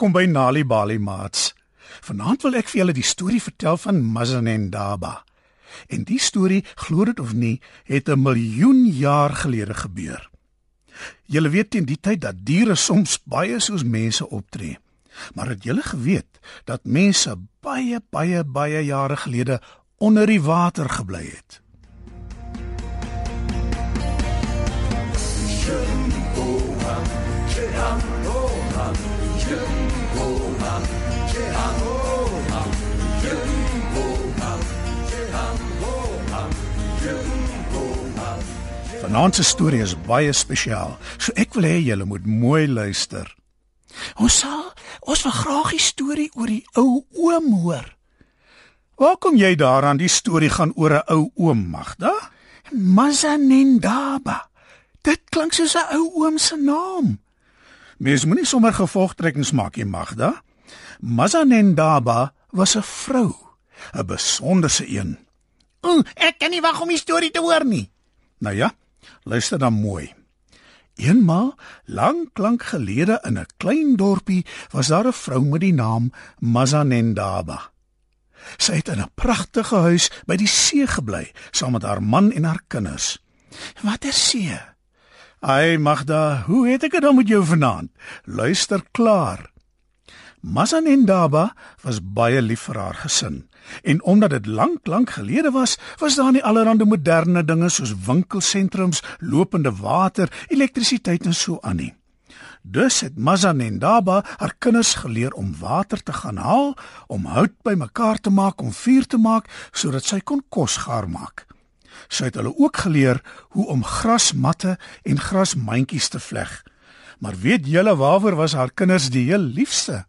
Welkom by Nali Bali Mats. Vanaand wil ek vir julle die storie vertel van Mazanendaba. En die storie, glo dit of nie, het 'n miljoen jaar gelede gebeur. Julle weet teen die tyd dat diere soms baie soos mense optree. Maar het julle geweet dat mense baie baie baie jare gelede onder die water gebly het? Vanaand se storie is baie spesiaal, so ek wil hê julle moet mooi luister. Ons sal ons wil graag die storie oor die ou oom hoor. Waar kom jy daaraan die storie gaan oor 'n ou oom, Magda? Mazanendaba. Dit klink soos 'n ou oom se naam. Mens moenie sommer gevolgtrekkings maak nie, Magda. Mazanendaba was 'n vrou, 'n besonderse een. O, ek kan nie wag om die storie te hoor nie. Nou ja, luister dan mooi. Eenmal, lank lank gelede in 'n klein dorpie, was daar 'n vrou met die naam Mazanendaba. Sy het in 'n pragtige huis by die see gebly, saam met haar man en haar kinders. Watter see? Ai Magda, hoe het ek dit dan met jou vanaand? Luister klaar. Mazanendaba was baie lief vir haar gesin. En omdat dit lank lank gelede was, was daar nie allerlei moderne dinge soos winkelsentrums, lopende water, elektrisiteit en so aan nie. Dus het Mazanendaba haar kinders geleer om water te gaan haal, om hout bymekaar te maak om vuur te maak sodat sy kon kos gaar maak. Sy het hulle ook geleer hoe om grasmatte en grasmandjies te vleg. Maar weet julle waaroor was haar kinders die heel liefste?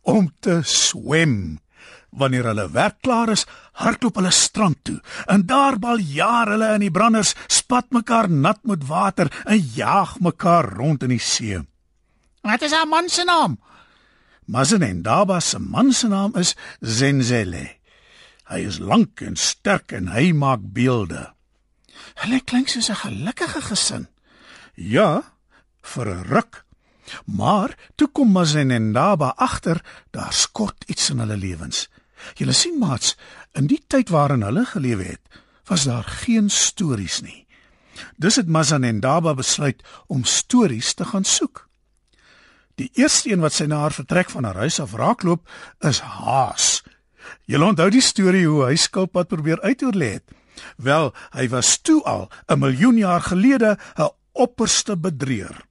Om te swem. Wanneer hulle werk klaar is, hardloop hulle strand toe. En daar bal jaar hulle in die branders, spat mekaar nat met water en jaag mekaar rond in die see. Wat is haar man se naam? Mazenendaba se man se naam is Zenzele. Hy is lank en sterk en hy maak beelde. Hulle klink soos 'n gelukkige gesin. Ja, vir 'n ruk. Maar toe kom Mazenendaba agter, daar skort iets in hulle lewens. Julle sien maats, in die tyd waarin hulle gelewe het, was daar geen stories nie. Dus het Mazanendaba besluit om stories te gaan soek. Die eerste een wat sy na haar vertrek van haar huis af raakloop, is Haas. Julle onthou die storie hoe hy skilpad probeer uitoorlê het. Wel, hy was toe al 'n miljoen jaar gelede 'n opperste bedrieër.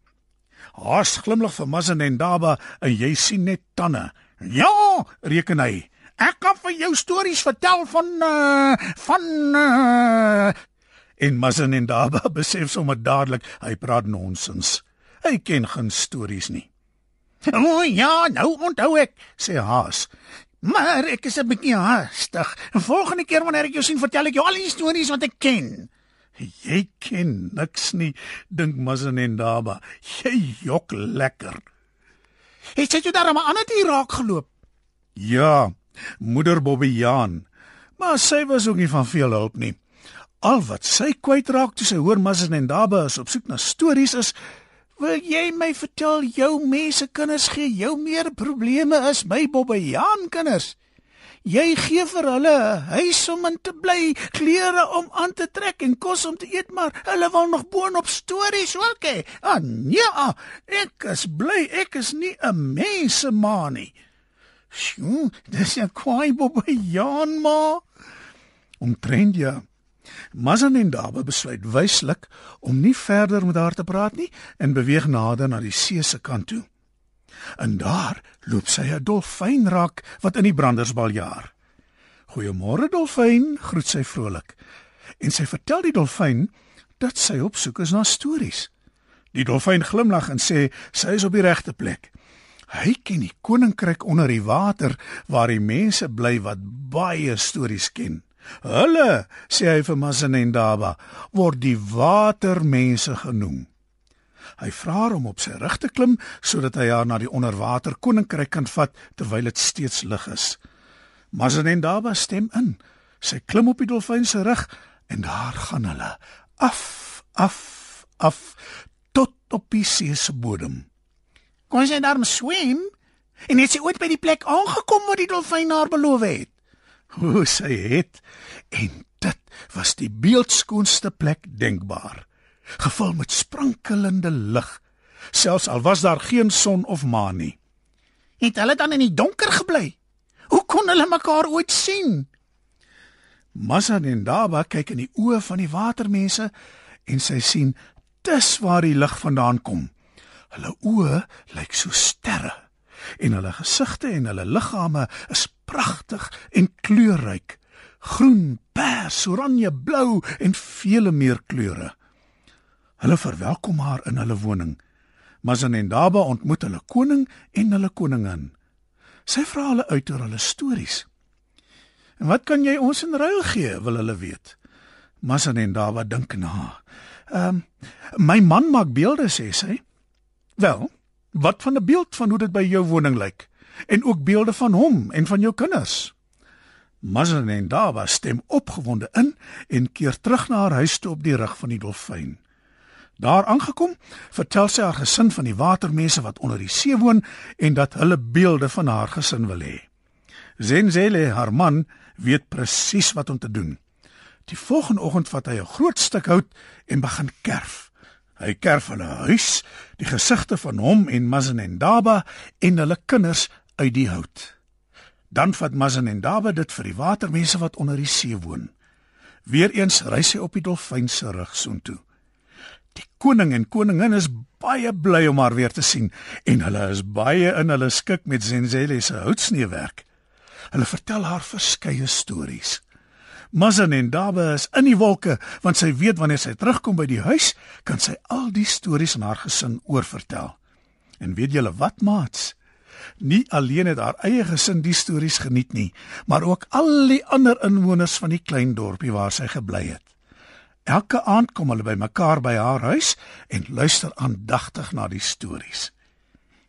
Haas glimlag vir Mazanendaba en jy sien net tande. Ja, reken hy. Ek kan vir jou stories vertel van uh van uh en Mazanendaba besef sommer dadelik hy praat nonsens. Hy ken geen stories nie. O ja, nou onthou ek, sê Haas. Maar ek is 'n bietjie haastig. Volgende keer wanneer ek jou sien, vertel ek jou al die stories wat ek ken. Jy ken niks nie, dink Mazanendaba. Jy jok lekker. Het jy daar 'n ander dier raak geloop? Ja, moeder Bobbejaan. Maar sy was ook nie van veel hulp nie. Al wat sy kwytraak toe sy hoor Mazanendaba is op soek na stories is Wil jy my vertel jou mense kinders gee jou meer probleme as my Bobbejaan kinders? Jy gee vir hulle 'n huis om in te bly, klere om aan te trek en kos om te eet, maar hulle wil nog boonop stories ook hê. Ah nee, ek is bly ek is nie 'n mensemaan nie. Sjoe, dis 'n kwaai Bobbejaan ma. Omtrent ja. Mazanendaba besluit wyslik om nie verder met haar te praat nie en beweeg nader na die see se kant toe. En daar loop sy 'n dolfyn raak wat in die brandersbal jaar. "Goeiemôre dolfyn," groet sy vrolik. En sy vertel die dolfyn dat sy op soek is na stories. Die dolfyn glimlag en sê sy is op die regte plek. Hy ken die koninkryk onder die water waar die mense bly wat baie stories ken. Hulle, sê hy vir Mazanendaba, word die watermense genoem. Hy vra haar om op sy rug te klim sodat hy haar na die onderwater koninkryk kan vat terwyl dit steeds lig is. Mazanendaba stem in. Sy klim op die dolfyn se rug en daar gaan hulle af, af, af tot op die see se bodem. Kon sy daar swem? En het sy ooit by die plek aangekom waar die dolfyn haar beloof het? Hoe sy het en dit was die beeldskoonste plek denkbaar, gevul met sprankelende lig, selfs al was daar geen son of maan nie. Het hulle dan in die donker gebly? Hoe kon hulle mekaar ooit sien? Massa en Daba kyk in die oë van die watermense en sy sien dis waar die lig vandaan kom. Hulle oë lyk so sterre en hulle gesigte en hulle liggame is pragtig en kleurryk. Groen, pers, oranje, blou en vele meer kleure. Hulle verwelkom haar in hulle woning. Mazan en Daba ontmoet hulle koning en hulle koningin. Sy vra hulle uit oor hulle stories. En wat kan jy ons in ruil gee, wil hulle weet. Mazan en Daba dink na. Ehm, um, my man maak beelde, sê sy. Wel, wat van 'n beeld van hoe dit by jou woning lyk en ook beelde van hom en van jou kinders? Mazan en Daba stem opgewonde in en keer terug na haar huis toe op die rug van die dolfyn. Daar aangekom, vertel sy haar gesin van die watermense wat onder die see woon en dat hulle beelde van haar gesin wil hê. Zenzele, haar man, weet presies wat om te doen. Die volgende oggend vat hy 'n groot stuk hout en begin kerf. Hy kerf hulle huis, die gesigte van hom en Mazen en hulle kinders uit die hout. Dan vat Mazen en Daba dit vir die watermense wat onder die see woon. Weereens ry hy op die dolfyn se rug soontoe. Die koning en koningin is baie bly om haar weer te sien en hulle is baie in hulle skik met Zenzele se houtsneewerk. Hulle vertel haar verskeie stories. Mazan en Dabe is in die wolke want sy weet wanneer sy terugkom by die huis, kan sy al die stories aan haar gesin oorvertel. En weet julle wat, maats? Nie alleen het haar eie gesin die stories geniet nie, maar ook al die ander inwoners van die klein dorpie waar sy gebly het. Elke aand kom hulle bymekaar by haar huis en luister aandagtig na die stories.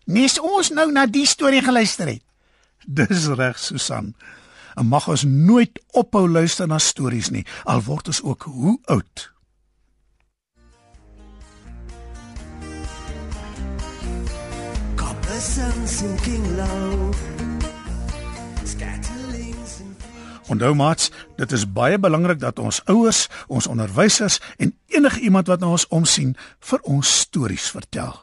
Nes ons nou na die storie geluister het. Dis reg, Susan. En mag ons nooit ophou luister na stories nie, al word ons ook hoe oud. Sun sinking low. Onthou maats, dit is baie belangrik dat ons ouers, ons onderwysers en enige iemand wat na ons omsien vir ons stories vertel.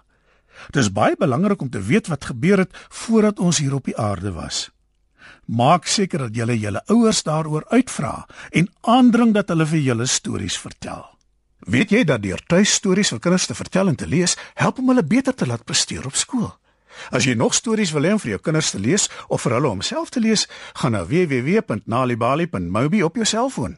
Dit is baie belangrik om te weet wat gebeur het voordat ons hier op die aarde was. Maak seker dat julle julle ouers daaroor uitvra en aandring dat hulle vir julle stories vertel. Weet jy dat deur tuistories vir kinders te vertel en te lees, help om hulle beter te laat presteer op skool? As jy nog stories wil hê om vir jou kinders te lees of vir hulle om self te lees, gaan na www.nalibali.mobi op jou selfoon.